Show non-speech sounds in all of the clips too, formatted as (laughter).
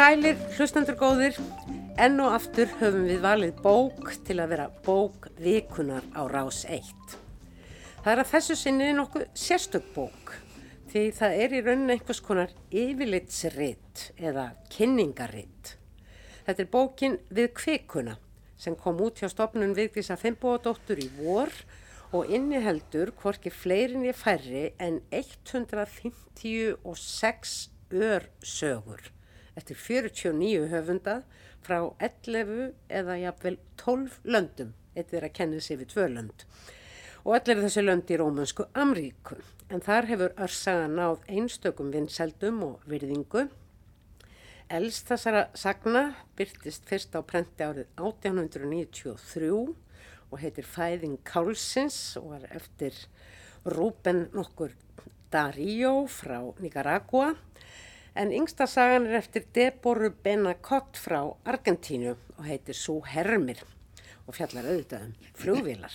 Sælir, hlustandur góðir, enn og aftur höfum við valið bók til að vera bók vikunar á rás 1. Það er að þessu sinni nokkuð sérstök bók því það er í rauninni einhvers konar yfirlitsritt eða kynningaritt. Þetta er bókin Við kvikuna sem kom út hjá stopnun Vigdísa Fimboadóttur í vor og inniheldur hvorki fleirin ég færri en 156 örsögur eftir 49 höfunda frá 11 eða jafnvel 12 löndum, eitt er að kenna sér við tvö lönd. Og allir þessi lönd í Rómansku Amríku, en þar hefur örsaga náð einstökum vinseldum og virðingu. Elst þessara sagna byrtist fyrst á prenti árið 1893 og heitir Fæðing Kálsins og var eftir Rúben nokkur Daríó frá Nicaragua en yngsta sagan er eftir Deboru Benacott frá Argentínu og heitir Sú Hermir og fjallar auðvitað um flugvílar.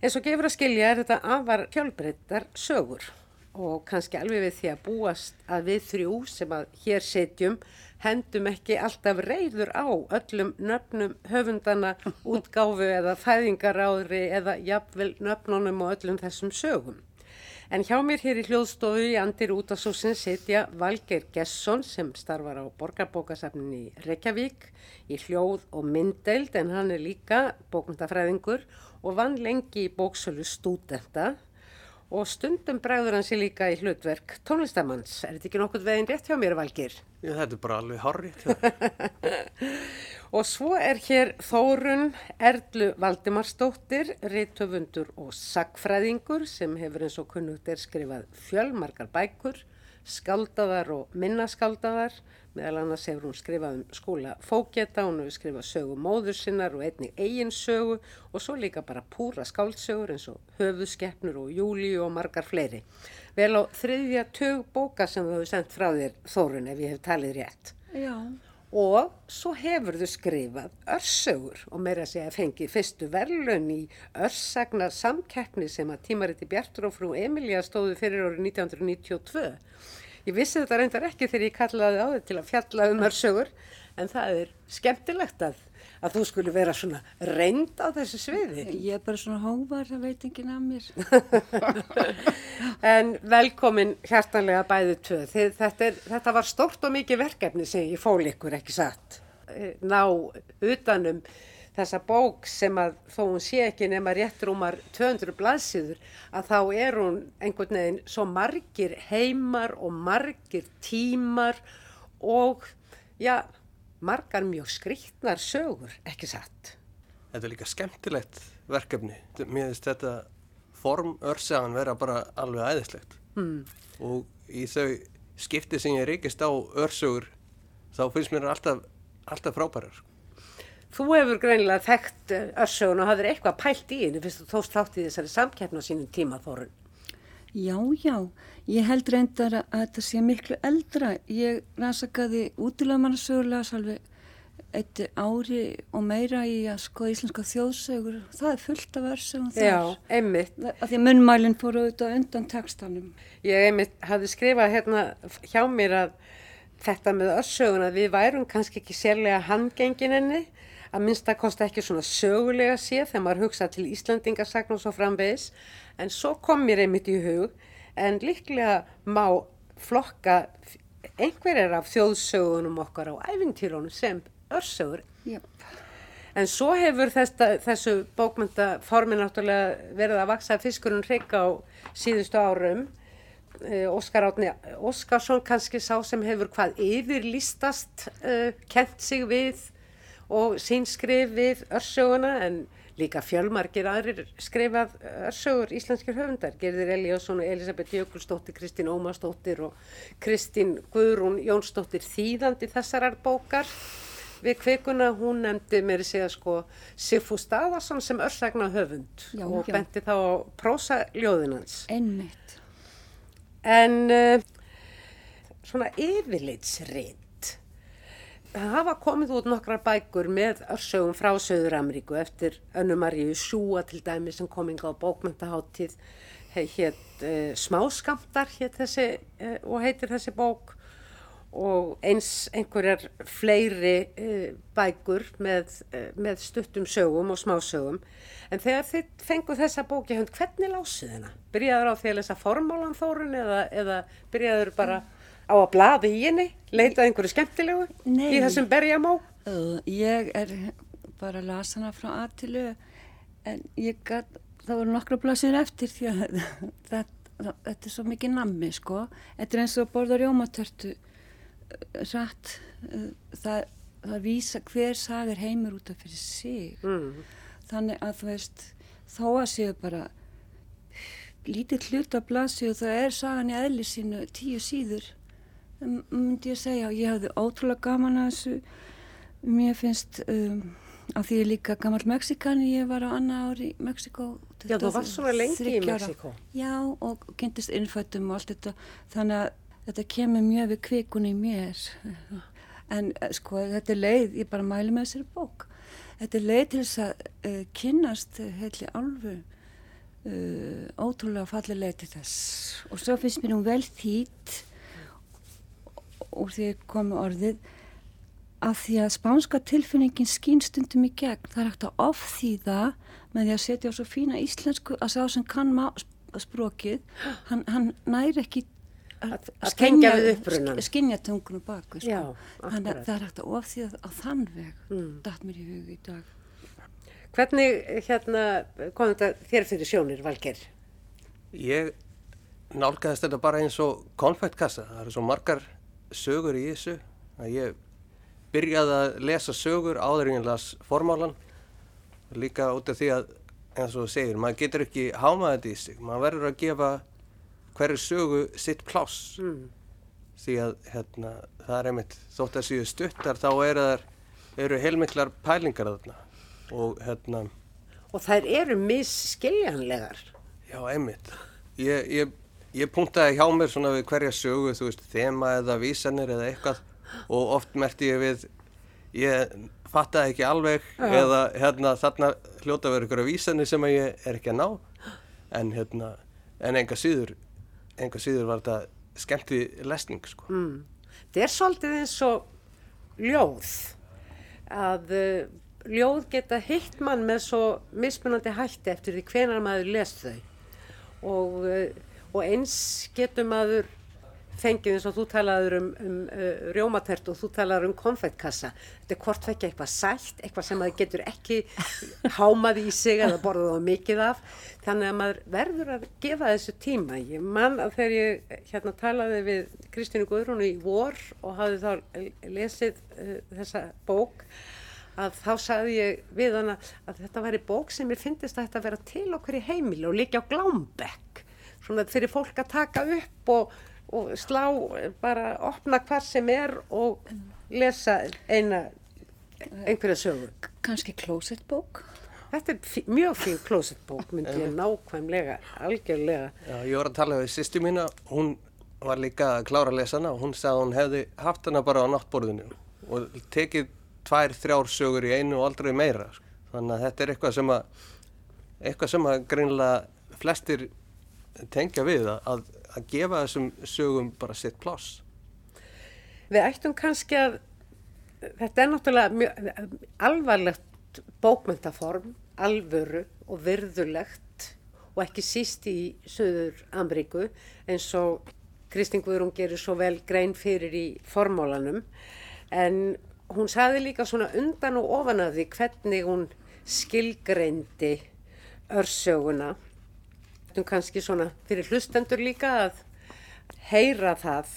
En svo gefur að skilja er þetta afar fjálbreyttar sögur og kannski alveg við því að búast að við þrjú sem að hér setjum hendum ekki alltaf reyður á öllum nöfnum höfundana útgáfu eða fæðingaráðri eða jafnvel nöfnunum og öllum þessum sögum. En hjá mér hér í hljóðstofu í Andir Útasúsin setja Valgeir Gesson sem starfar á borgarbókasafnin í Reykjavík í hljóð og myndeild en hann er líka bókmyndafræðingur og vann lengi í bóksölu stúdenta og stundum bregður hann sér líka í hlutverk tónlistamanns. Er þetta ekki nokkur veginn rétt hjá mér Valgeir? Já, þetta er bara alveg horrið. (laughs) Og svo er hér Þórun Erlu Valdimarsdóttir, reytöfundur og sagfræðingur sem hefur eins og kunnugt er skrifað fjölmarkar bækur, skaldaðar og minnaskáldaðar, meðal annars hefur hún skrifað um skóla fókjeta, hún hefur skrifað sögu móður sinnar og einnig eigin sögu og svo líka bara púra skáldsögur eins og höfuskeppnur og júli og margar fleiri. Vel á þriðja tög bóka sem þú hefur sendt frá þér Þórun ef ég hef talið rétt. Já. Og svo hefur þau skrifað örsögur og meira að segja fengið fyrstu verðlun í örsagnar samkeppni sem að tímariti Bjartur og frú Emilja stóðu fyrir árið 1992. Ég vissi þetta reyndar ekki þegar ég kallaði á þau til að fjalla um örsögur en það er skemmtilegt að, að þú skulle vera svona reynd á þessu sviði. Ég er bara svona hóvar, það veit ekki af mér. (laughs) En velkomin hjartanlega bæðu tvö. Þið, þetta, er, þetta var stort og mikið verkefni sem ég fól ykkur ekki satt. Eh, Ná utanum þessa bók sem að þó hún sé ekki nema rétt rúmar 200 blaðsíður að þá er hún einhvern veginn svo margir heimar og margir tímar og já, margar mjög skrýtnar sögur, ekki satt. Þetta er líka skemmtilegt verkefni. Mér finnst þetta form örsagan vera bara alveg æðislegt. Mm. Og í þau skipti sem ég reykist á örsögur þá finnst mér alltaf, alltaf frábærar. Þú hefur greinilega þekkt örsögun og hafðir eitthvað pælt í henni fyrst þú tóst þátt í þessari samkeppna á sínum tíma þorun. Já, já, ég held reyndar að þetta sé miklu eldra. Ég rannsakaði útilegamannarsögulega svolítið eitt ári og meira í að skoða íslenska þjóðsögur. Það er fullt af örsögun þar. Já, einmitt. Af því að munnmælinn fór auðvitað undan textanum. Ég einmitt hafði skrifað hérna hjá mér að þetta með örsögun að við værum kannski ekki sérlega handgengin enni að minnst að kosta ekki svona sögulega sé þegar maður hugsa til Íslandingarsagn og svo framvegis. En svo kom mér einmitt í hug en líklega má flokka einhverjar af þjóðsögunum okkar á æfintýrónu sem örsögur. Yep. en svo hefur þesta, þessu bókmyndaformi náttúrulega verið að vaksa fiskurinn hrygg á síðustu árum. Eh, Óskar Átni Óskarsson kannski sá sem hefur hvað yfirlistast uh, kent sig við og sín skrif við örsöguna en líka fjölmargir aðrir skrifað örsögur íslenskir höfundar Gerður Eliasson og Elisabeth Jökulsdóttir Kristín Ómarsdóttir og Kristín Guðrún Jónsdóttir þýðandi þessarar bókar við kvikuna hún nefndi mér að segja sko Sifu Staðarsson sem örsagna höfund Já, og já. benti þá á prósa ljóðinans Einmitt. En uh, svona yfirlitsrit, það hafa komið út nokkrar bækur með örsögum frá Söður-Ameríku eftir Önnu Maríu Sjúa til dæmi sem kominga á bókmyndaháttíð hétt uh, Smáskamtar hét þessi, uh, og heitir þessi bók og eins einhverjar fleiri uh, bækur með, með stuttum sögum og smásögum. En þegar þið fenguð þessa bóki hvernig lásið þennan? Byrjaður á því að lesa formálan þórun eða, eða byrjaður bara á að blaði í henni, leitaði einhverju skemmtilegu Nei. í þessum berjamó? Uh, ég er bara að lasa hana frá aðtilu en ég gæt, það voru nokkra blasir eftir því að (laughs) þetta, þetta er svo mikið nammi sko. Þetta er eins og að borða rjómatörtu rætt það, það vísa hver sagar heimur út af fyrir sig Mm. þannig að þú veist þó að séu bara lítið hlut að blasi og það er sagan í eðli sínu tíu síður myndi ég segja. Ég hafði ótrúlega gaman að þessu. Mér finnst um, af því ég er líka gammal Mexikani ég var á annað ári í Mexiko Já, þú varst svona lengi í. Mexíkó. Já, og kynntist innfættum og allt þetta. Þannig að þetta kemur mjög við kvikunni mér. En eh, sko þetta er leið, ég bara mæli með þessari bók. Þetta er leið til þess að uh, kynnast uh, heitli alvu uh, ótrúlega falleg leið til þess. Og svo finnst mér hún vel þýtt úr því að komi orðið að því að spánska tilfinningin skýn stundum í gegn það er hægt að ofþýða með því að setja á svo fína íslensku að sá sem kann má- sprókið hann, hann næri ekki Að- að tengja við upprunann. skinja tungunum baku sko. Já, þannig að það er hægt að ofþýða á þann veg Mm. datt mér í hug í dag Hvernig hérna kom þetta þér fyrir sjónir, Valger? Ég nálgæðist þetta bara eins og konfektkassa. Það eru svo margar sögur í þessu að ég byrjaði að lesa sögur áður en ég las formálan. Líka út af því að, eins og þú segir, maður getur ekki hámað þetta í sig. Maður verður að gefa hverju sögu sitt pláss. Mm. Því að hérna, það er einmitt, þótt að séu stuttar, þá eru, eru heilmiklar pælingar þarna. Og hérna, Og þær eru misskiljanlegar. Já, einmitt. Ég, ég, ég punktaði hjá mér svona við hverja sögu, þú veist, þema eða vísanir eða eitthvað og oft merti ég við, ég fattaði ekki alveg eða hérna þarna hljóta verið ykkur vísanir sem að ég er ekki að ná en hérna, en enga síður, enga síður var þetta skemmti lesning, sko. Mm. Það er svolítið eins og ljóð. Að uh, ljóð geta hitt mann með svo mismunandi hætti eftir því hvenar maður les þau. Og, uh, og eins getur maður fengið eins og þú talaður um, um uh, rjómatert og þú talaður um konfettkassa. Þetta er hvort vekja eitthvað sætt, eitthvað sem maður getur ekki hámað í sig eða borðað á mikið af. Þannig að maður verður að gefa þessu tíma. Ég man að þegar ég hérna talaði við Kristínu Guðrúnu í vor og hafði þá lesið uh, þessa bók að þá sagði ég við hana að þetta væri bók sem ég fyndist að þetta vera til okkur í heimili og líka á glámbekk. Svona fyrir fólk að taka upp og og slá bara opna hvar sem er og lesa eina einhverja sögu. kannski klósettbók Þetta er fí, mjög fín klósettbók myndi ég nákvæmlega, algjörlega. Já, ég var að tala við sýstu mína, hún var líka að klára að lesa hana og hún sagði að hún hefði haft hana bara á náttborðinu og tekið tvær, þrjár sögur í einu og aldrei meira. sko. Þannig að þetta er eitthvað sem að, eitthvað sem að greinlega flestir tengja við að, að, að gefa þessum sögum bara sitt pláss. Við ættum kannski að, þetta er náttúrulega mjög alvarlegt bókmyndaform, alvöru og virðulegt og ekki síst í Suður Amríku eins og Kristín Guðrún gerir svo vel grein fyrir í formólanum en hún saði líka svona undan og ofan af því hvernig hún skilgreindi örsöguna. Þetta kannski svona fyrir hlustendur líka að heyra það?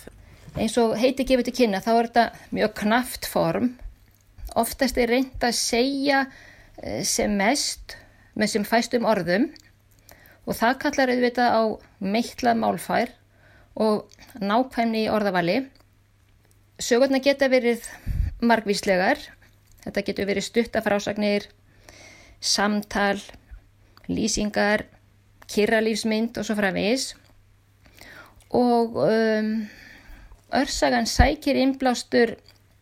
Eins og heiti gefið til kynna þá er þetta mjög knaft form. Oftast er reynd að segja eh, sem mest með sem fæstum orðum. Og það kallar auðvitað á meitlað málfær og nákvæmni í orðavali. Sögurna geta verið margvíslegar. Þetta getur verið stuttafrásagnir samtal lýsingar kyrralífsmynd og svo framvegis og um, örsagan sækir innblástur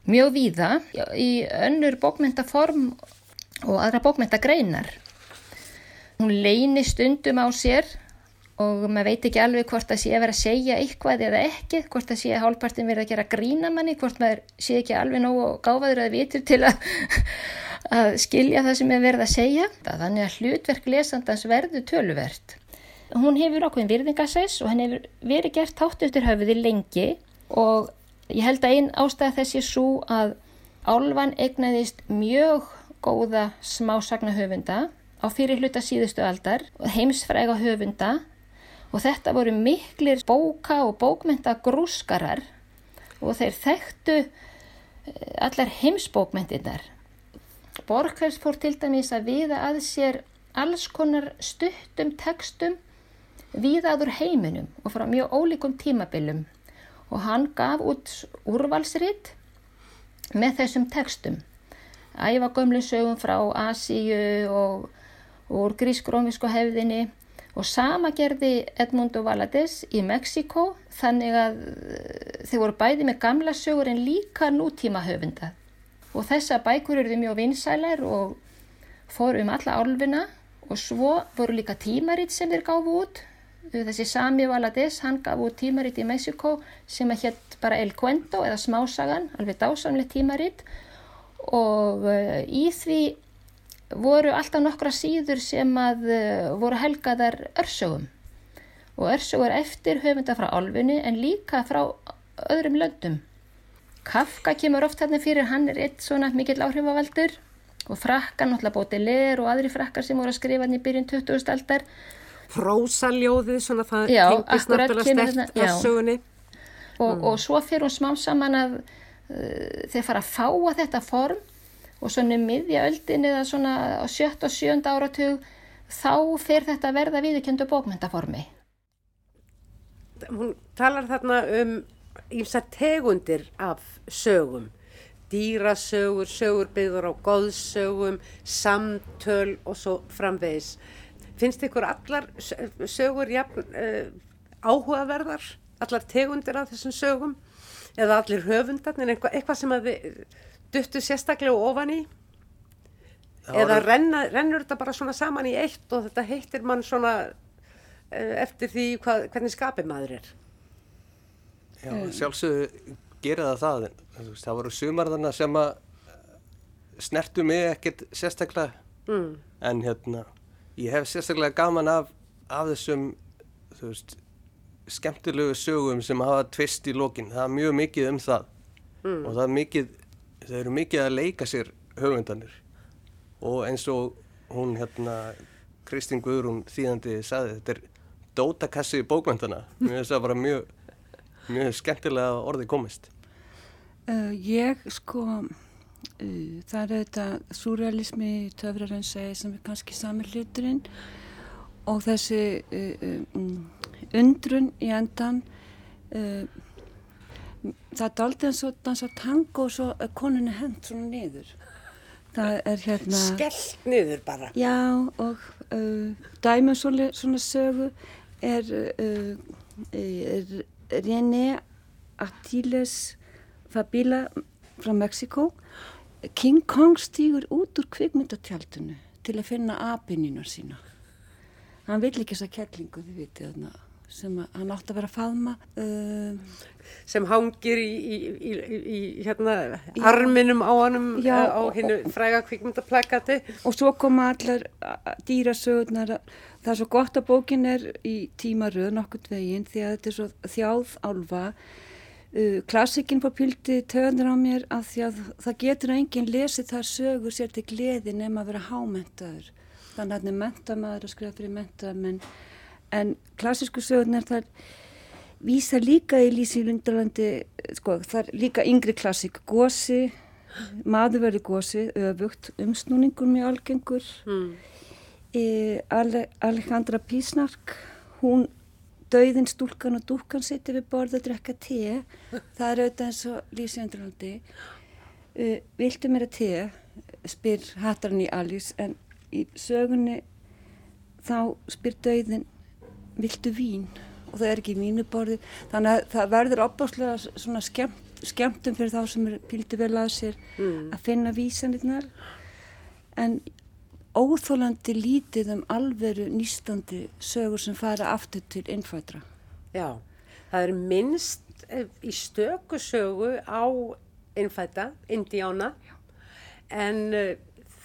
mjög víða í önnur bókmyndaform og aðra bókmyndagreinar. Hún leynir stundum á sér og maður veit ekki alveg hvort það sé að vera að segja eitthvað eða ekki, hvort það sé að hálfpartin verið að gera grína manni, hvort maður sé ekki alveg nógu gáfaður að vitur til að, að skilja það sem er verið að segja. Þannig að hlutverk lesandans verður töluvert. Hún hefur okkur virðingasess og hann hefur verið gert hátt eftir höfuði lengi og ég held að einn ástæða þessi svo að Álvan egnaðist mjög góða smásagna höfunda á fyrir hluta síðustu aldar, heimsfræga höfunda og þetta voru miklir bóka og bókmynda grúskarar og þeir þekktu eh, allar heimsbókmyndirnar. Borghers fór til dæmis að viða að sér alls konar stuttum tekstum viðaður heiminum og frá mjög ólíkum tímabilum. Og hann gaf út úrvalsritt með þessum tekstum. Æfa gömlu sögum frá Asíu og úr grísk-rómisku hefðinni. Og sama gerði Edmundo Valadez í Mexiko þannig að eh, þeir voru bæði með gamla sögur en líka nútíma höfunda og þessa bækur eruði mjög vinsælar og fór um alla álfina og svo voru líka tímaritt sem þeir gáfu út. Þessi Sami Valadez hann gaf út tímaritt í Mexiko sem að hétt bara El Cuento eða Smásagan alveg dásamlega tímaritt og uh, í því voru alltaf nokkra síður sem að uh, voru helgaðar örsögum. Og örsögur eftir höfunda frá álfunni en líka frá öðrum löndum. Kafka kemur oft þarna fyrir, hann er eitt svona mikill áhrifavaldur og frakkan, náttúrulega bótið leir og aðri frakkar sem voru að skrifa hann í byrjun 20. aldar. Prósaljóðið, svona það já, tengist náttúrulega stert örsögunni. Og, mm. og svo fyrir hún smám saman að uh, þeir fara að fáa þetta form og svona um miðja öldin eða svona á sjött og sjönda áratug þá fer þetta að verða viðkjöndu bókmyndaformi. Hún talar þarna um ímsa tegundir af sögum, dýrasögur, sögur byggður á góðsögum, samtöl og svo framvegis. Finnst ykkur allar sögur jafn, uh, áhugaverðar, allar tegundir af þessum sögum? Eða allir höfundarnir, eitthvað, eitthvað sem að við duttu sérstaklega ofan í? Það eða renna, rennur þetta bara svona saman í eitt og þetta heitir mann svona uh, eftir því hvað, hvernig skapið maður er Mm. sjálfsögðu gera það það en það voru sumarðarna sem að snertu mig ekkert sérstaklega mm. en hérna ég hef sérstaklega gaman af, af þessum þú veist skemmtilegu sögum sem hafa tvist í lókin það er mjög mikið um það mm. og það er mikið þau eru mikið að leika sér höfundanir og eins og hún hérna Kristín Guðrún þýðandi saði þetta er dótakassi í bókvöndana mér finnst það bara mjög mjög skemmtilega orðið komist. Uh, Ég sko uh, það er þetta surrealismi töfrarinn segi sem er kannski sami hluturinn og þessi uh, um, undrun í endan það er aldrei eins og dansa tango og svo konunni hend svona niður. Það er hérna skellt niður bara. Já og uh, dæmum svona, svona sögu er, uh, er René Attiles Fabila frá Mexiko King Kong stýgur út úr kvikmyndatjaldinu til að finna apininu sína hann vil ekki þessa kettlingu þið vitið þarna sem hann átti að vera að faðma uh, sem hangir í, í, í, í hérna arminum á hannum já, eh, á hennu fræga kvikmyndaplakati. og svo koma allar dýrasögurnar það er svo gott að bókin er í tímaröð nokkurt veginn því að þetta er svo þjáð álfa uh, klassikinn på pildi töðnir á mér að því að það getur enginn lesið þar sögur sér til gleði nema að vera hámentaður þannig að hann er mentamæður að skrifa fyrir mentamenn en klassísku sögurnar þar vísa líka í Lísi Lundalandi sko, þar líka yngri klassík gósi, maður verið gósi öfugt, umsnúningur mjög algengur. Mm. e, Ale, Alejandra Písnark hún dauðin stúlkan og dúkan sitt við borða að drekka te. (laughs) Það er auðvitað eins og Lísi Lundalandi e, viltu mér að te? spyr hattarinn í Alice en í sögunni þá spyr dauðin viltu vín og það er ekki vínuborði þannig að það verður opbáslega svona skemmt, skemmtum fyrir þá sem er píldi vel að sér mm. að finna vísanirnar en óþólandi lítið um alveru nýstandi sögur sem fara aftur til innfætra. Já, það er minnst eh, í stökusögu á innfæta, indjána, en uh,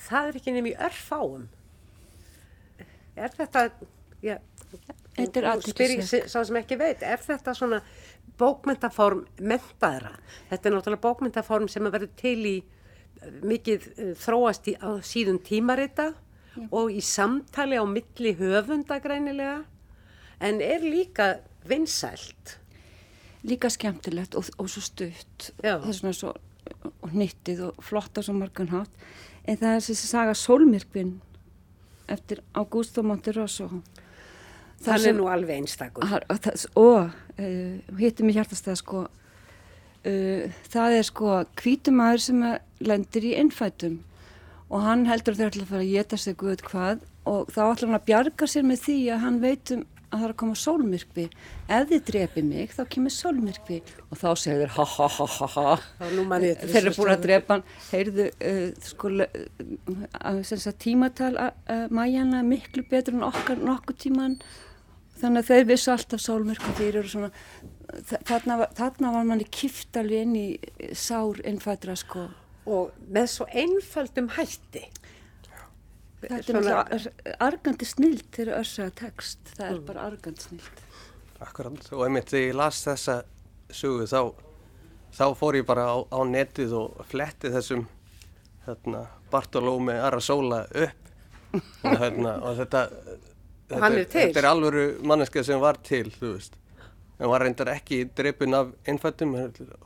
það er ekki nefn í örfáum. Er þetta, já, Þetta er nú spyr ég athyglisvert. sá sem ekki veit, er þetta svona bókmyndaform mentaðra? Þetta er náttúrulega bókmyndaform sem að verður til í eh, mikið uh, þróast í, síðun tímarita og í samtali á milli höfunda greinilega, en er líka vinsælt. Líka skemmtilegt og, og svo stutt. Já. Það er svona svo og hnyttið og flott á svo margan hátt. En það er þessi saga Sólmyrkvinn eftir Augusto Monterosso. Það sem- er nú alveg einstakur. Og uh, hittir mig hjartastæða sko, uh, það er sko hvítumæður sem lendir í innfætum og hann heldur að þeir ætla að fara að geta sig guð hvað og þá ætlar hann að bjarga sér með því að hann veit um að það er að koma sólmyrkvi. Ef þið drepi mig þá kemur sólmyrkvi og þá segir þeir ha ha ha ha ha. Eftir Þeir eru búin að drepa hann. Heyrðu, uh, sko, uh, tímatal uh, mæjana miklu betur en okkar nokkuð tíman þannig að þeir vissu alltaf sólmyrkvi fyrir og svona þa- þarna, var- þarna var manni kift alveg inn í sár innfætra sko. Og með svo einföldum hætti. þetta er Svona- náttúrulega argandi snild til að örsa text það Mm. er bara argandi snild Akkurat, og einmitt þegar ég las þessa sögu þá, þá fór ég bara á, á netið og fletti þessum hérna, Bartolome Arasola upp. Og, hérna, og þetta, hann þetta, er til. þetta er alvöru manneska sem var til, þú veist. En var reyndar ekki dreipin af innfættum,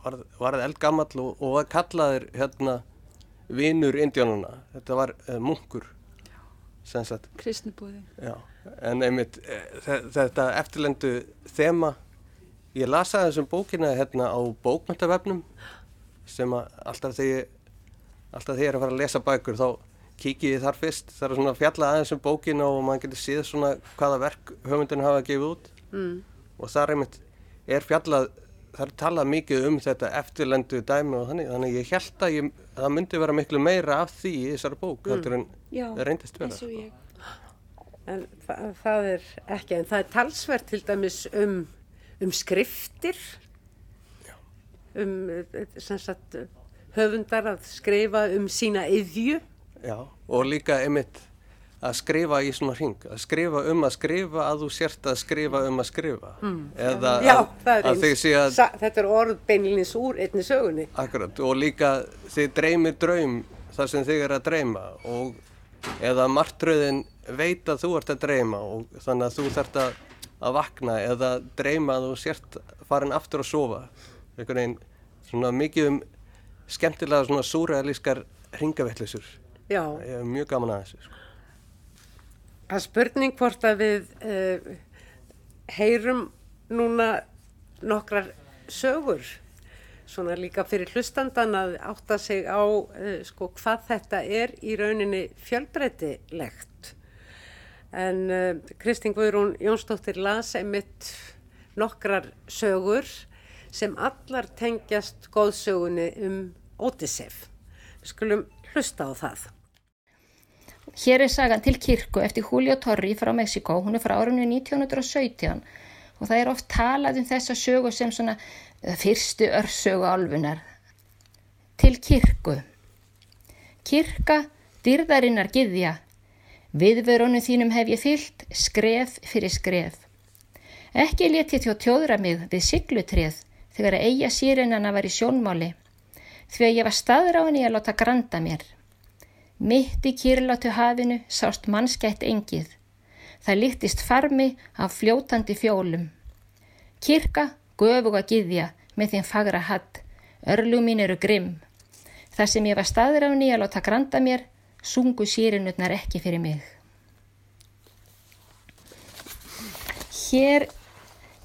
var, var eldgamall og, og var kallaðir hérna vinur indjánuna. Þetta var uh, munkur, kristnibúði Já, en einmitt eh, þe- þetta eftirlendu þema, ég las aðeins um bókina hérna á bókmyndavefnum sem að alltaf þegar ég, alltaf þegar ég er að fara að lesa bækur þá kíki ég þar fyrst, það er svona fjalla aðeins um bókina og maður getur síða svona hvaða verk höfundin hafa gefið út Mm. og það er einmitt, er fjallað, það er talað mikið um þetta eftirlendu dæmi og þannig, þannig ég held að ég, það myndi vera miklu meira af því í þessari bók, mm. en Já, það reyndist vera. ég En það, það er ekki, en það er talsvert til dæmis um, um skriftir, um eh, sem sagt, höfundar að skrifa um sína yðju. Já, og líka einmitt að skrifa í svona hring, að skrifa um að skrifa að þú sért að skrifa um að skrifa. Eða Já, að, það er að þið sé að, Sa, þetta er orð beinilins úr einni sögunni. akkurat, og líka þið dreymir draum þar sem þið er að dreyma og eða martröðin veit að þú ert að dreyma og þannig að þú þart að, að vakna eða dreyma að þú sért farin aftur að sofa. Einhvern veginn svona mikið um skemmtilega svona súrealískar hringaveitlisur. Já, Ég er mjög gaman að þessu. Sko. er spurning hvort að við uh, heyrum núna nokkrar sögur. Svona líka fyrir hlustandan að átta sig á uh, sko, hvað þetta er í rauninni fjölbreytilegt. En uh, Kristín Guðrún Jónsdóttir las einmitt nokkrar sögur sem allar tengjast góðsögunni um Ótisef. Við skulum hlusta á það. Hér er sagan til kirkku eftir Julio Torri frá Mexiko, hún er frá árinu 1917 og það er oft talað um þessa sögu sem svona eh, fyrstu örsögu álfunar. Til kirkku. Kirka, dyrðarinnar gyðja. Viðverunum þínum hef ég fyllt, skref fyrir skref. Ekki let ég þjó tjóðra mig við siglutrið þegar að eiga sírennana var í sjónmáli, því að ég var staður á henni að láta granda mér. Mitt í kýrlátu hafinu sást mannskætt engið. Það líktist farmi af fljótandi fjólum. Kirka, göfuga gyðja með þín fagra hatt. Örlug mín eru grimm. Það sem ég var staður af nýja láta granda mér, sungu sýrinutnar ekki fyrir mig. Hér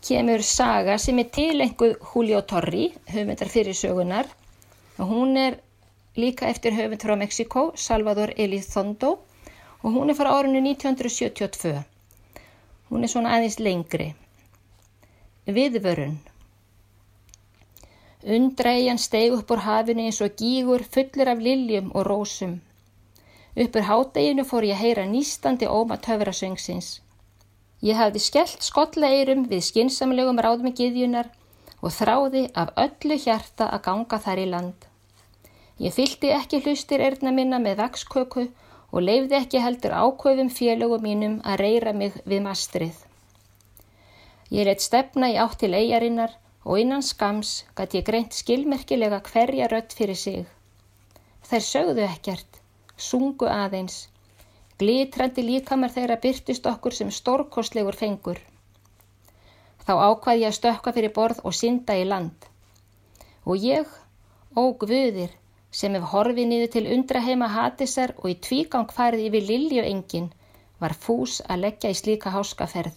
kemur saga sem er tilenguð Julio Torri, höfundar fyrir sögunar. Hún er líka eftir höfund frá Mexiko, Salvador Elizondo og hún er frá árinu 1972. Hún er svona aðeins lengri. Viðvörun. Undræjan steig upp úr hafinu eins og gígur fullir af liljum og rósum. Uppur hádeginu fór ég að heyra nýstandi óma töfrasöngsins. Ég hafði skellt skollaeirum við skinsamlegum ráðum giðjunar og þráði af öllu hjarta að ganga þær í land. Ég fylgdi ekki hlustir erðna minna með vaksköku og leifði ekki heldur ákvöfum félögum mínum að reyra mig við mastrið. Ég leitt stefna í átt til eigarinnar og innan skams gæti ég greint skilmerkilega hverja rött fyrir sig. Þær sögðu ekkert, sungu aðeins, glitrandi líkamar þeirra byrtist okkur sem stórkostlegur fengur. Þá ákvaði ég að stökka fyrir borð og synda í land. Og ég, ó guðir, sem hef horfið niður til undraheima hatisar og í tvígang farið yfir liljuengin, var fús að leggja í slíka háskaferð.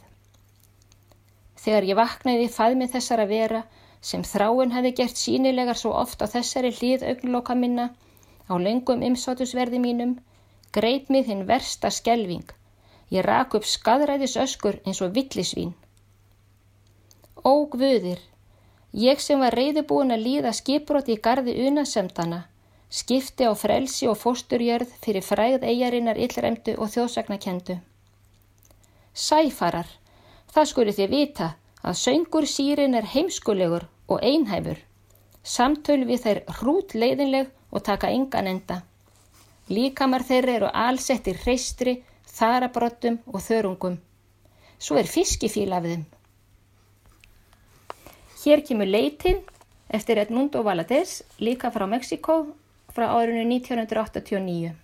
Þegar ég vaknaði faðmið þessara vera sem þráin hefði gert sínilegar svo oft á þessari hlýð augnloka minna á lengum ymsátusverði mínum, greip mig hinn versta skelving. Ég rak upp skadræðis öskur eins og villisvín. Ó gvuðir, ég sem var reyðubúin að líða skipbrot í gardi unasemdana, skipti á frelsi og fósturjörð fyrir fræð eigarinnar illremdu og þjóðsagnakendu. Sæfarar, það skuli þið vita að söngur sírin er heimskulegur og einhæfur. Samtöl við þær hrút leiðinleg og taka engan enda. Líkamar þeirra eru alsettir hreistri, þarabrottum og þörungum. Svo er fiskifíl af þeim. Hér kemur leitin eftir Edmundo Valadez, líka frá Mexiko, frá árinu 1989.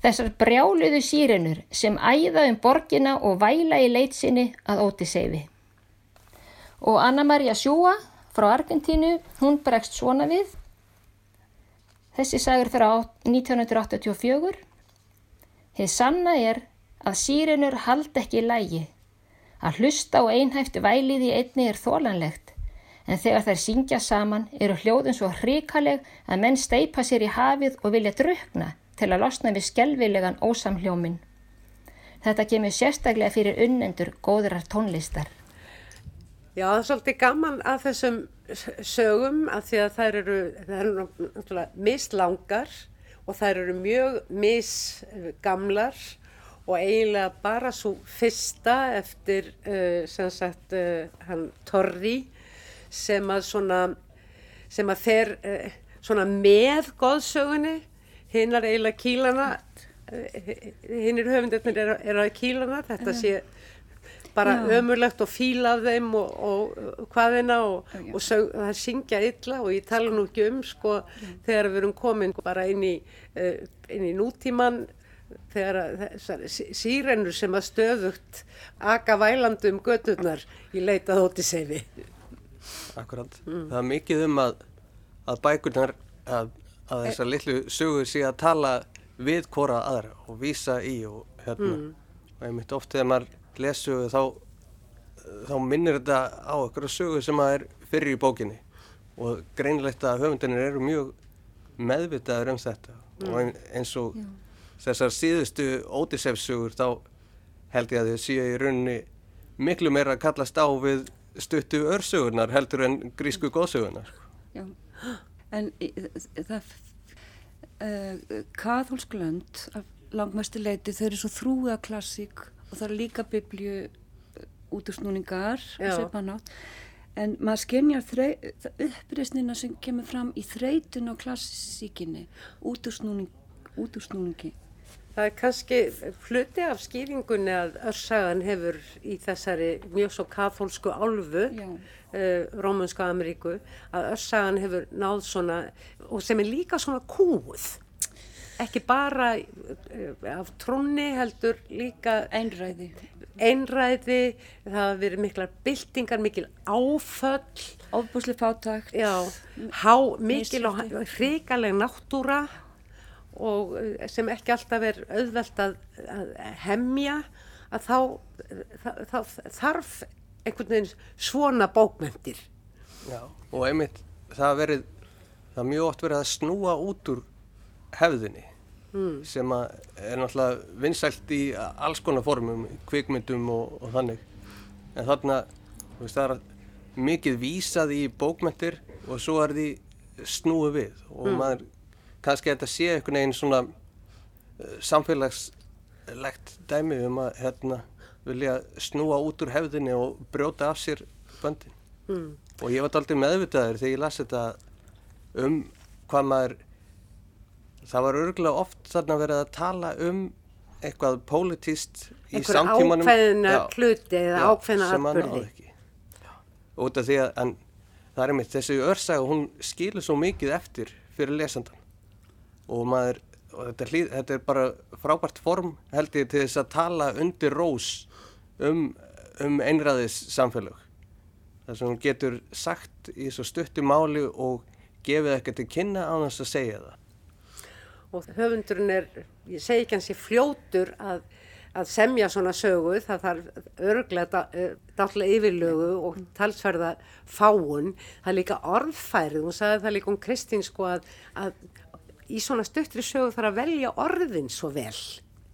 Þessar brjáluðu sírenur sem æða um borgina og væla í leitsinni að Ótiseifi. Og Anna Maria Sjúa frá Argentínu, hún bregst svona við. Þessi sagur frá 1984. Þið sanna er að sírenur hald ekki lægi. Að hlusta á einhæftu vælið í einni er þólanlegt, en þegar þær syngja saman eru hljóðum svo hrikaleg að menn steipa sér í hafið og vilja drukna til að losna við skelvilegan ósamhljómin. Þetta kemur sérstaklega fyrir unnendur góðrar tónlistar. Já, það er svolítið gaman að þessum sögum að því að þær eru, eru mislangar og þær eru mjög misgamlar og eiginlega bara svo fyrsta eftir uh, sem sagt uh, hann Torri sem að svona sem að fer uh, svona með góðsögunni hinnar eiginlega kílana hinnir höfundirnir er, er að kílana þetta sé bara Já. ömurlegt og fílað þeim og, og hvaðina og, og sög, það syngja illa og ég tala nú ekki um sko Já. þegar við erum komin bara inn í, inn í nútíman þegar sírennur sem að stöðugt aka vælandu um gödurnar í leitað ótisefi. Akkurát. Mm. Það er mikið um að, að bækurnar, að, að þessar litlu sögur sé að tala við hvora aðra og vísa í og hérna. Mm. Og ég myndi oft þegar maður lesu þá, þá minnir þetta á okkur sögur sem að er fyrir í bókinni og greinlegt að höfundinir eru mjög meðvitaður um þetta mm. og eins og Já þessar síðustu ódisefsugur þá held ég að þau séu í rauninni miklu meira að kallast á við stuttu örsugurnar heldur en grísku góðsugurnar. Já, en það uh, eh, kathólsklönd af langmæstu leiti þau eru svo þrúða klassík og það eru líka biblju og seipanátt en maður skenjar uppreysnina sem kemur fram í þreytun á klassíkinni útúrsnúningi Það er kannski fluti af skýringunni að Örsagan hefur í þessari mjög svo kathólsku álfu, uh, Rómansku Ameríku, að Örsagan hefur náð svona, og sem er líka svona kúð, ekki bara uh, af trúni heldur líka einræði. Einræði, það hafa verið miklar byltingar, mikil áföll. Óbúsli fátakt. Já, há, mikil og hrikaleg náttúra og eh, sem ekki alltaf er auðvelt að, að hemmja að þá, það, það þarf einhvern veginn svona bókmyndir. Já, og einmitt það verið, það mjög oft verið að snúa út úr hefðinni mm. sem að er náttúrulega vinsælt í alls konar formum, kvikmyndum og, og þannig. En þarna, þú veist, það er mikið vísað í bókmyndir og svo er því snúið við og mm. maður kannski þetta sé einhvern veginn svona uh, samfélagslegt dæmi um að hérna vilja snúa út úr hefðinni og brjóta af sér böndin. Mm. Og ég var aldrei meðvitaður þegar ég las þetta um hvað maður, það var örgulega oft þarna verið að tala um eitthvað pólitíst í samtímanum. Einhver ákveðina hluti eða ákveðina atbyrði. Út af því að, en það er einmitt, þessi örsaga, hún skilur svo mikið eftir fyrir lesandan og maður, og þetta, hlýð, þetta er bara frábært form held ég til þess að tala undir rós um, um einræðis samfélag. Það sem hún getur sagt í svo stuttu máli og gefið eitthvað til kynna á þess að segja það. Og höfundurinn er, ég segi ekki hans, ég fljótur að að semja svona sögu, það þarf örglega dállega yfirlögu og talsverða fáun, það er líka orðfærið, hún sagði það líka um Kristín sko að, að í svona stuttri sögu þarf að velja orðin svo vel.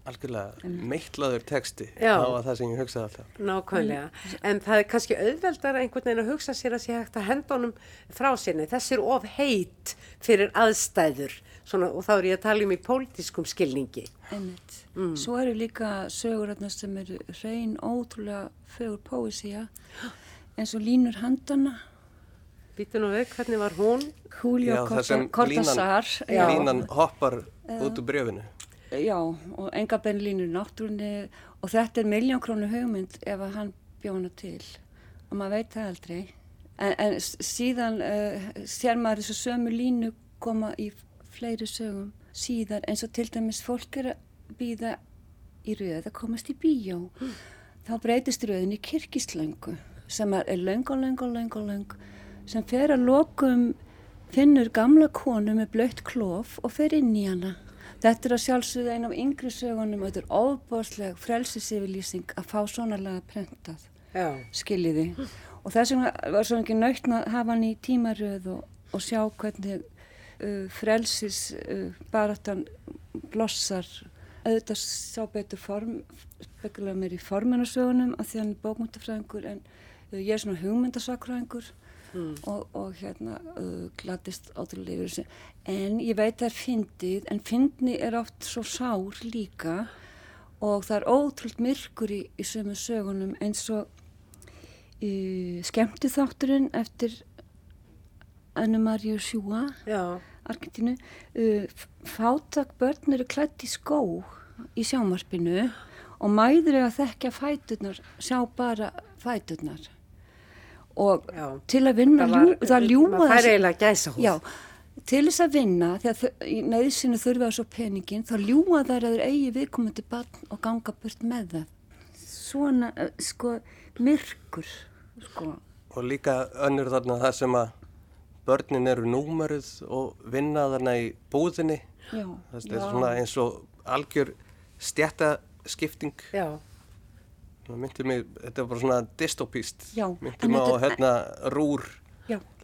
Algjörlega, meittlaður texti, Já. það var það sem ég hugsaði alltaf. Nákvæmlega, en það er kannski auðveldar einhvern veginn að hugsa sér að sé hægt að henda honum frá sérni, þessi er of heit fyrir aðstæður svona, og þá er ég að tala um í pólitískum skilningi. Einmitt. Mm. Svo eru líka sögur sem eru reyn ótrúlega fögur póesía (gasps) eins og línur handana. Býtu nú veik, hvernig var hún? Julio Cortázar. Línan, línan hoppar uh, út úr brefinu. Já, og enga benn línur náttúrunni og þetta er miljónkrónu hugmynd ef að hann bjóna til og maður veit það aldrei. En, en síðan uh, sér maður þessu sömu línu koma í fleiri sögum síðar eins og til dæmis fólk er að býða í rauð að komast í bíó mm. þá breytist rauðin í kirkislöngu sem er löng og löng og löng og löng sem fer að lokum finnur gamla konu með blöytt klof og fer inn í hana. Þetta er að sjálfsögða einn af yngri sögunum og þetta er óbásleg frelsisifilýsing að fá svona laga prentað. Skiljiði? Og þess vegna var svo ekki nautn að hafa hann í tímaröð og, og sjá hvernig uh, frelsis uh, blossar. Auðvitað sá betur form spekulega mér í formunarsögunum af því hann er bókmyndafræðingur en uh, ég er svona hugmyndasakræðingur mm. og, og hérna uh, gladist átrúlega yfir þessu. En ég veit það er fyndið en fyndni er oft svo sár líka. Og það er ótrúlt myrkur í, í sömu sögunum eins og uh, skemmti þátturinn eftir Anna Maria Sjúa Argentínu. Uh, fátak börn eru klætt í skó í sjámarpinu og mæður er að þekkja fæturnar sjá bara fæturnar og já. til að vinna það, var, það ljúma það er eiginlega gæsa já, til þess að vinna þegar í neðsinu þurfa þessu peningin þá ljúma þær að þeir eigi viðkomandi barn og ganga burt með það. Svona uh, sko myrkur sko. Og líka önnur þarna það sem að börnin eru númeruð og vinna þarna í búðinni. Já, það er svona eins og algjör stjættaskipting myndi mig, þetta er bara svona dystopíst myndi mig á hérna rúr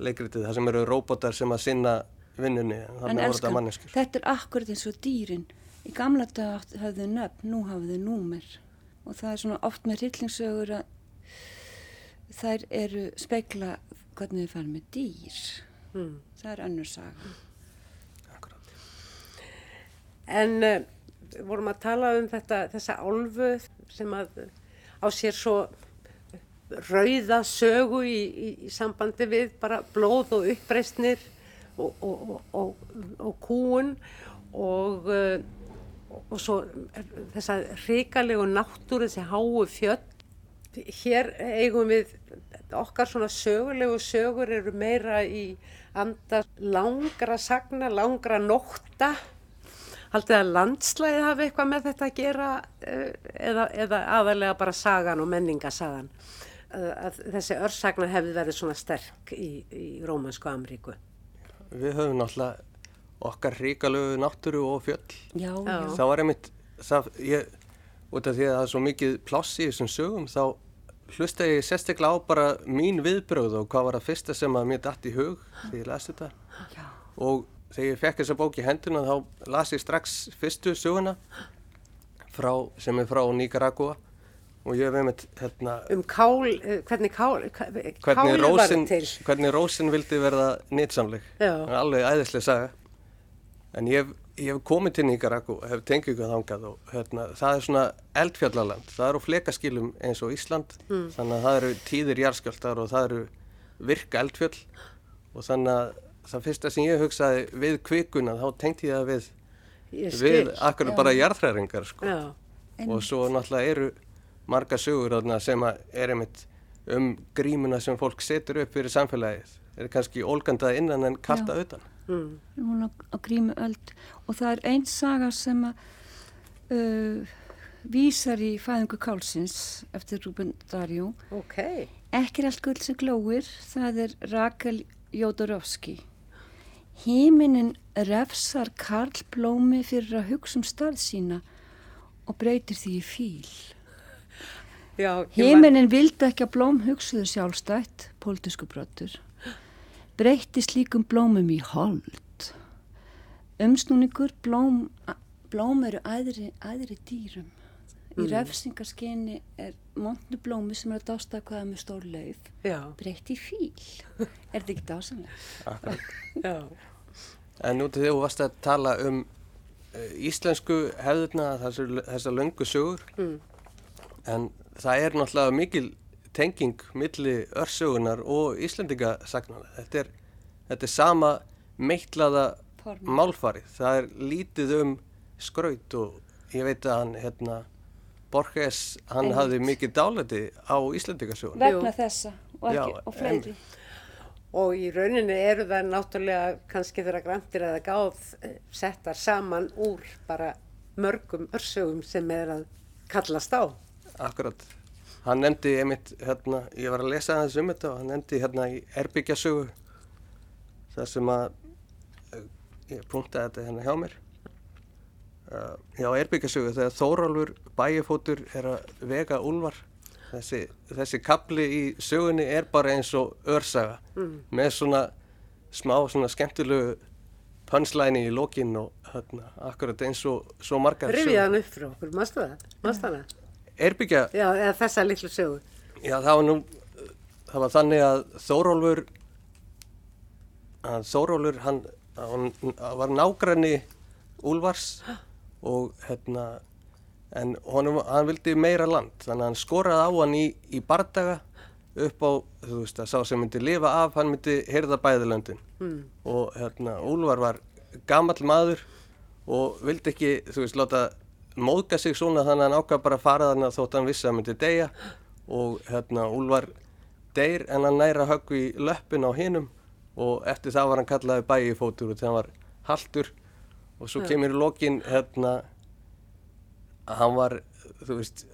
leikritið, það sem eru robotar sem að sinna vinnunni en elskan, þetta er akkurat eins og dýrin. Í gamla dag hafðu nöfn, nú hafðu númer. Og það er svona oft með rillingsögur að þær eru speikla hvernig þið fara með dýr. Mm. það er önnur saga. Akkurát En uh, vorum að tala um þetta þessa álfu sem að á sér svo rauða sögu í, í, í sambandi við bara blóð og uppreysnir og, og, og, og kúun og uh, og svo þessa ríkalegu náttúru, þessi háu fjöld hér eigum við okkar svona sögulegu sögur eru meira í anda langra sagna, langra nótta haldið að landslæði hafi eitthvað með þetta að gera eh, eða, eða aðalega bara sagan og menningasagan eh, að þessi örsagna hefði verið svona sterk í, í Rómansku Amríku Við höfum náttúrulega okkar ríkalögu náttúru og fjöll. Já, já. það var einmitt það, ég, út af því að það er svo mikið pláss í þessum sögum þá hlusta ég sérstaklega á bara mín viðbröð og hvað var það fyrsta sem að mér dætt í hug þegar ég lasi þetta. Já. og þegar ég fekk þessa bók í henduna þá las ég strax fyrstu söguna frá, sem er frá Nicaragua og ég hef einmitt hérna, um kál, eh, hvernig kál hvernig rósin, hvernig rósin vildi verða nýtsamleg alveg æðislega saga. En ég hef, ég hef komið til Nicaragua hef tengið ykkur þangað og hérna, það er svona eldfjallaland. Það eru flekaskilum eins og Ísland, þannig að það eru tíðir jarðskjáltar og það eru virka eldfjöll. Og þannig að það fyrsta sem ég hugsaði við kvikuna þá tengdi ég það við, Ég við akkur bara jarðhræringar sko. Já, og svo náttúrulega eru marga sögur þarna sem að er einmitt um grímuna sem fólk setur upp fyrir samfélagið. Er kannski ólgandað innan en kalta utan. mm. hún á, á grímu öld og það er einn saga sem að uh, vísar í fæðingu Kálsins eftir Rúben Darjú ok. ekki er allt gull sem glóir það er Rakel Jódorovski Híminin refsar Karl Blómi fyrir að hugsa um starð sína og breytir því í fíl Já, ég man- Híminin vildi ekki að blóm hugsuðu sjálfstætt, pólitísku brottur. Breytti slíkum blómum í hold. Umsnúningur, blóm, blóm eru æðri, æðri dýrum. Í refsingarskinni er montnu blómi sem er að dástaka með stór lauf. Já, Breytti í fíl. Er þetta ekki dásanlega? Akkurat. já. En nú til því þú varst að tala um uh, íslensku hefðurna, þessar, löngu sögur, Mm. en það er náttúrulega mikil tenging milli örsögunar og íslendingasagnana. Þetta er, þetta er sama meittlaða málfarið. Það er lítið um skraut og ég veit að hann, hérna, Borges, hann hafði mikið dálæti á íslendingasögun. Vegna þessa og, og fleiri. Og í rauninni eru það náttúrulega kannski þeirra grantir eða gáð eh, settar saman úr bara mörgum örsögum sem er að kallast á. Akkurat. Hann nefndi einmitt, hérna, ég var að lesa aðeins um þetta og hann nefndi hérna í erbyggjasögu þar sem að, eh, ég punktaði þetta hérna hjá mér, uh, já, erbyggjasögu þegar Þórólfur bæjafótur er að vega úlvar. Þessi, þessi kapli í sögunni er bara eins og örsaga með svona smá svona skemmtilegu pönslæni í lokinn og hérna, akkurat eins og svo margar Rifið hann upp fyrir okkur, mástu það? Mástu hana? Erbygja, Já, eða þessa litlu sögu. Já, það var nú, það var þannig að Þórólfur, að Þórólfur, hann, hann var nágranni Úlfars og hérna, en honum, hann vildi meira land, þannig að hann skoraði á hann í, í bardaga upp á, þú veist, að sá sem myndi lifa af, hann myndi hyrða bæðilöndin Mm. og hérna, Úlfar var gamall maður og vildi ekki, þú veist, láta móðga sig svona þannig að hann ákvað bara að fara þarna þótt hann vissi að hann myndi deyja. Og hérna, Úlfar deyr en hann næra höggu í löppin á hinum. Og eftir það var hann kallaði bæi fótur og þegar hann var haltur. Og svo kemur í lokin hérna að hann var, þú veist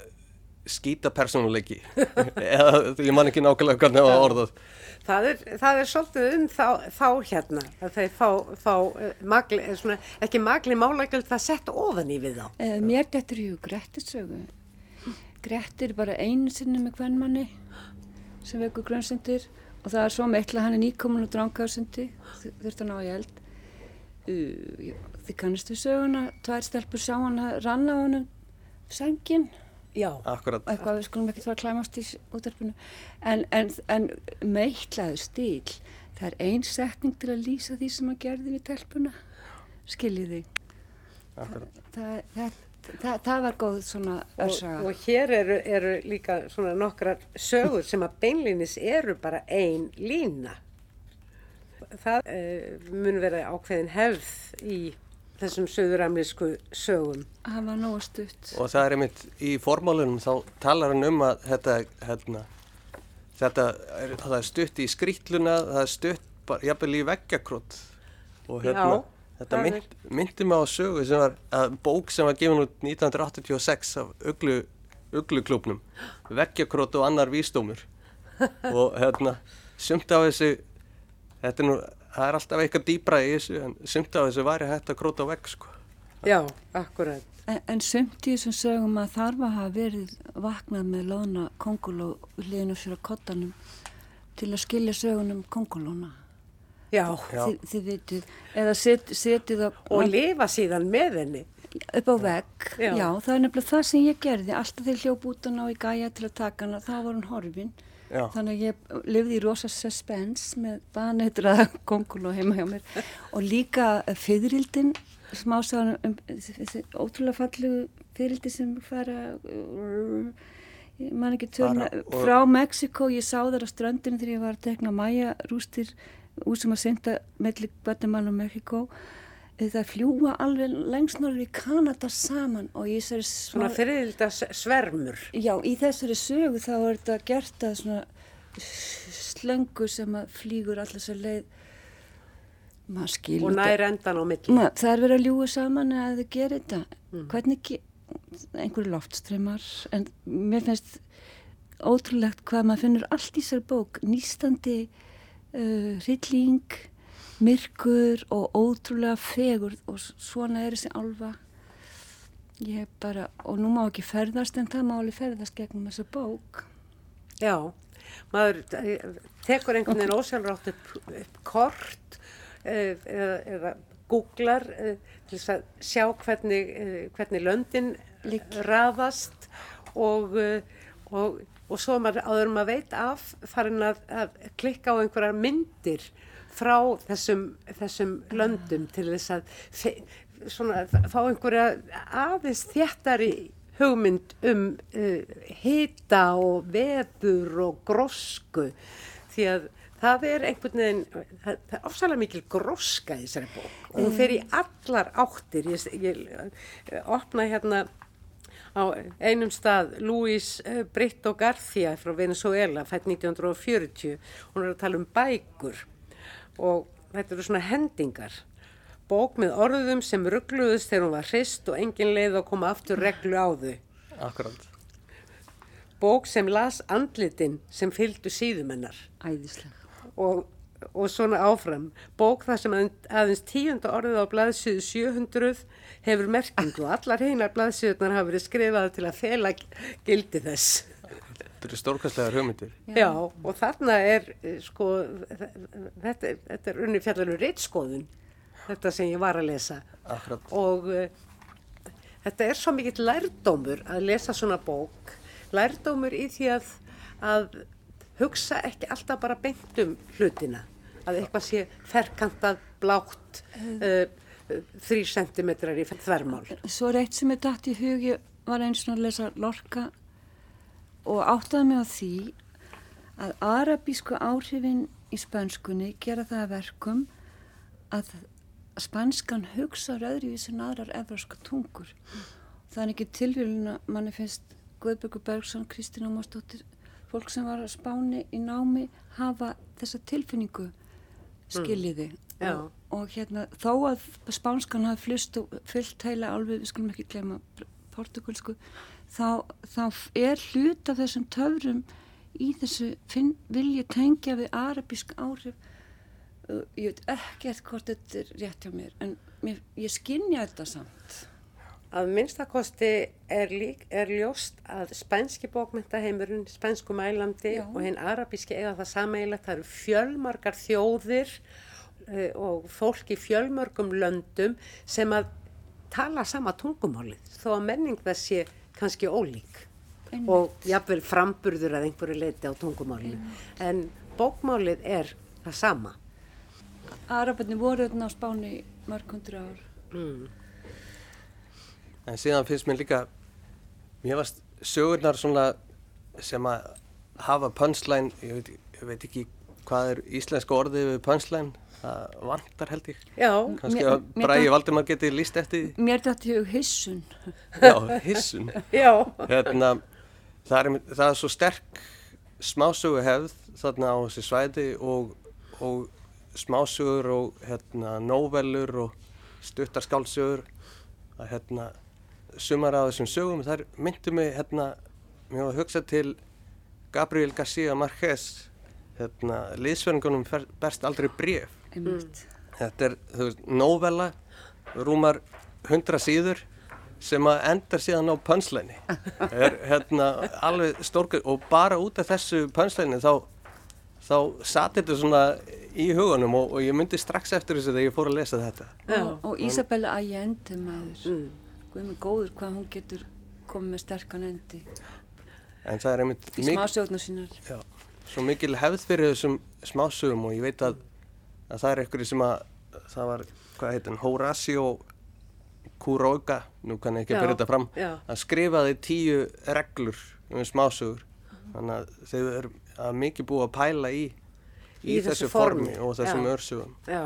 skýta persónuleiki (laughs) eða ég man ekki nákvæmlega hvernig það var orðað Það er, það er svolítið um þá, þá hérna, að þeir fá, fá eh, magli, eh, svona, ekki magli málagjöld það sett ofan í við þá. Eh, Mér dettur hug Grettir sögu. Grettir er bara einu sinni með hvernmanni sem vekur grönsendir og það er svo meitla hann er nýkomin og drangaðsundi þurft að ná í eld. Uh, þið kannist við söguna, tvær stelpur sá hann ranna á honum sengin Já. akkurat eitthvað við skulum ekki fara að klæmast í útarpinu en, en, en meitlaðu stíl það er ein setning til að lýsa því sem hann gerði við telpuna skiljið þig Akkurat. það, það, það, það var góð svona Og, örsaga og hér eru, eru líka svona nokkrar sögur sem að beinlinis eru bara ein lína. Það uh, mun vera ákveðin hefð í þessum söðuramlísku sögum. það var nógu stutt Og það er einmitt í formálunum þá talar hann um að þetta, hérna, þetta er, það er stutt í skrýtluna, það er stutt bara, jafnvel í veggjakrót. Og hérna, Já, þetta mynd, myndi mig á sögu sem var, að bók sem var gefin út 1986 af uglu, ugluklúpnum, veggjakrót og annar vísdómur. (laughs) og hérna, sumt af þessu, þetta er nú, það er alltaf eitthvað dýbra í þessu, en sumt af þessu væri hægt að króta á vegg, sko. Já, akkurat. en, en sumt í þessum sögum að þarf að hafa verið vaknað með loðna konguló hliðinu fyrir kottanum til að skilja sögunum kongulóna Já, Já. þið, þið vitið eða set, setið á og lifa síðan með henni. upp á vegg, Já. já. það er nefnilega það sem ég gerði alltaf þegar hljóp út og ná í gæja til að taka hana, þá var hún horfin Já. þannig að ég lifði í rosa suspense með baneitra kongul og heima hjá mér. Og líka fyririldin smásagan um þessi ótrúlega fallu fyririldi sem fara uh, ég man ekki törna og- frá Mexiko, ég sá þar á ströndinu þegar ég var að tekna Maja rústir úr sem að synda mellir Guatemala og Mexiko það fljúa alveg lengst norður í Kanada saman og ég sér Svona fyrirlda svermur. Já, í þessari sögu þá er þetta gert að svona slöngu sem að flýgur allir svo leið. Maður skilur Og nær endan á milli. Ma, það er verið að ljúa saman að þau gerir þetta. Hvernig ge einhverju loftströmmar en mér finnst ótrúlegt hvað maður finnur allt í sér bók. Nýstandi uh, hrylling myrkur og ótrúlega fegur og svona er þessi álfa ég bara og nú má ekki ferðast en það má alveg ferðast gegnum þessa bók Já, maður eh, tekur einhvern veginn ósjálfrátt upp, upp kort eh, eða, eða googlar eh, til þess að sjá hvernig, hvernig löndin Liggja. raðast og, og, og svo maður, áður en maður veit af farin að, að klikka á einhverjar myndir frá þessum, þessum löndum til þess að svona, fá einhverja aðeins þéttari hugmynd um uh, hita og veður og grósku. Því að það er einhvern veginn, það, það er ofsalega mikil gróska í þessari bók. Og hún fer í allar áttir. Ég, ég opna hérna á einum stað Luis eh, Brito García frá Venezuela, fætt 1940, hún er að tala um bækur og þetta eru svona hendingar. Bók með orðum sem ruggluðust þegar hún var hrist og engin leið að koma aftur reglu á þau. Akkurát. Bók sem las andlitin sem fylgdu síðumennar æðislega og, og svona áfram. Bók þar sem að- aðeins tíunda orðið á blaðsíðu 700 hefur merkingu og allar heinar blaðsíðunar hafa verið skrifaði til að fela gildi þess. Þetta eru stórkastlegar hugmyndir. Já, og þarna er, eh, sko, þetta, er- þetta er unni fjallanur reittskoðun, þetta sem ég var að lesa. Akkurát. Og uh, þetta er svo mikill lærdómur að lesa svona bók, lærdómur í því að, að hugsa ekki alltaf bara beint um hlutina, að eitthvað sé ferkantað, blátt, uh, þrý sentimetrar í þvermál. Svo er eitt sem er dætt í hug, ég var eins og að lesa Lorca og áttaði mig á því að arabísku áhrifin í spönskunni gera það að verkum að spanskan hugsa öðruvísi en aðrar evróska tungur. Það er ekki tilvílun að manni finnst Guðbjörgur Bergson, Kristín Ómarsdóttir, fólk sem var að spáni í námi hafa þessa tilfinningu skiljiði. Já. Og, og hérna þó að spánskan hafi flust og fyllt heila alveg, við skulum ekki glema portugalsku, þá, þá er hlut af þessum töfrum í þessu finn, vilja tengja við arabísk áhrif Uh, ég veit ekkert hvort þetta er rétt hjá mér en mér, ég skinja þetta samt Að minnstakosti er, lík, er ljóst að spænski bókmyndaheimurinn, spænsku mælandi Já. og hinn arabíski eiga það sameigilegt. Það eru fjölmargar þjóðir uh, og fólk í fjölmörgum löndum sem að tala sama tungumálið þó að menning þess sé kannski ólík Einmitt. og jafnvel framburður að einhverju leiti á tungumálinu. En bókmálið er það sama. Arabarnir voru þarna á Spáni í mörg hundru ár Mm. En síðan finnst mér líka, mér varst sögurnar svona sem að hafa punchline, ég veit, ég veit ekki hvað er íslenska orðið við punchline, það vantar held ég. Já, Kannski Mér- að Bræði Valdimar geti líst eftir. Mér dætti hug hissun Já, hissun. (laughs) Hérna, það, er, það er svo sterk smásögu hefð þarna á þessi svæði og, og smásögur og hérna, nóvelur og stuttar skálsögur að hérna, sumar af þessum sögum þar myndu mig hérna, mér var að hugsa til Gabriel García Márquez hérna, liðsverðingunum berst aldrei bref einmitt Þetta er, þú veist, nóvella, rúmar hundra síður sem að endar síðan á pönsleini. (laughs) Er hérna alveg stórkur og bara út af þessu pönsleini þá, þá sati þetta svona í hugunum og, og ég myndi strax eftir þessu þegar ég fór að lesa þetta. Já. og, og Isabella Allende maður Mm. Guð mig góður hvað hún getur komið með sterkan endi En það er einmitt í smásjóðna sínar já, svo mikil hefð fyrir þessum smásögum og ég veit að, að það er einhverju sem að, það var, hvað heit hann, Horacio Kuroga, nú kann ég ekki Já, að byrja þetta fram, já. að skrifaði tíu reglur um smásögur, þannig að þau eru að mikið búið að pæla í, í, Í þessu þessu formi, formi, og þessum já. örsögum. Já,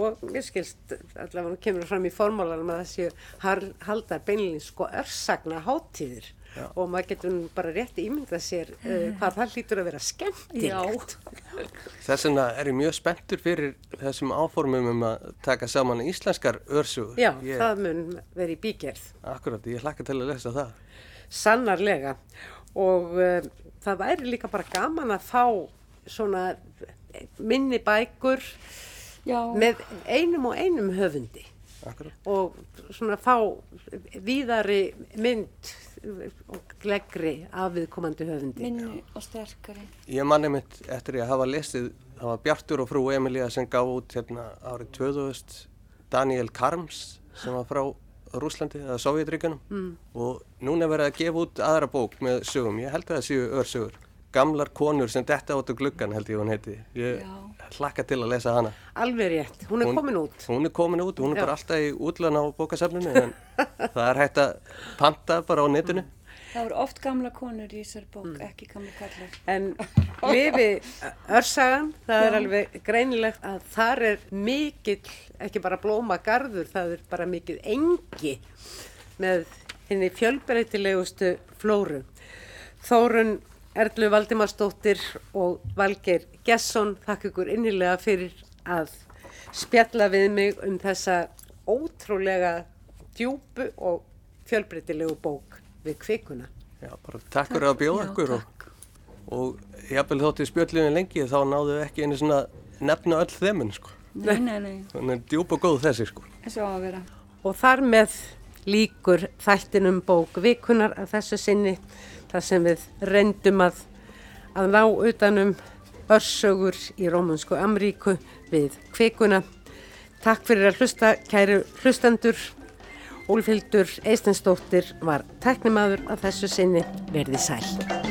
og mér skilst allavega kemur fram í formálanum að har- haldar beinlega sko örsagna hátíðir Já. og maður getur bara rétt ímyndað sér uh, hvað það hlýtur að vera skemmtilegt. Þess vegna er ég mjög spenntur fyrir þessum áformum um að taka saman íslenskar örsögur. Já, ég, það mun vera í bígerð. Akkurat, ég hlakka til að lesa það. Sannarlega og uh, það væri líka bara gaman að fá svona minni bækur Já, með einum og einum höfundi Akkurat. og svona fá víðari mynd og gleggri af viðkomandi höfundi. minni og sterkari. Ég manni mitt eftir ég að hafa lesið, það var Bjartur og frú Emilía sem gaf út hérna árið 2000 Daniel Karms sem var frá Rúslandi eða Sovjetríkanum mm. og núna er verið að gefa út aðra bók með sögum, ég held að það séu örsögur. Gamlar konur sem detta át á gluggan held ég hún heiti. Ég Já. hlakka til að lesa hana. Alveg rétt, hún er Hún- komin út. Hún er komin út, hún er Já. bara alltaf í útlöðan á bókasafninu en (laughs) það er hægt að panta bara á netinu. Það voru oft gamla konur í þessar bók, ekki gamla kallar. En lifi örsagan, það er alveg greinilegt að þar er mikill, ekki bara blóma garður, það er bara mikill engi með henni fjölbreytilegustu flóru. Þórun Erlu Valdimarsdóttir og Valgeir Gesson, þakka ykkur innilega fyrir að spjalla við mig um þessa ótrúlega djúpu og fjölbreytilegu bók við kvikuna. Já, bara takk fyrir að bjóða Já, okkur og, takk. og jafnvel þótti spjöldliðin lengi þá náðu ekki einu svona nefna öll þeiminn sko. Nei, nei, nei, Þannig er djúb og góð þessi sko. þessu á að vera. Og þar með líkur þættinum bók vikunar að þessu sinni þar sem við reyndum að, að ná utanum örsögur í Rómansku Amríku við kvikuna. Takk fyrir að hlusta, kæru hlustendur. Úlfildur Eistensdóttir var teknimaður að þessu sinni verði sæl.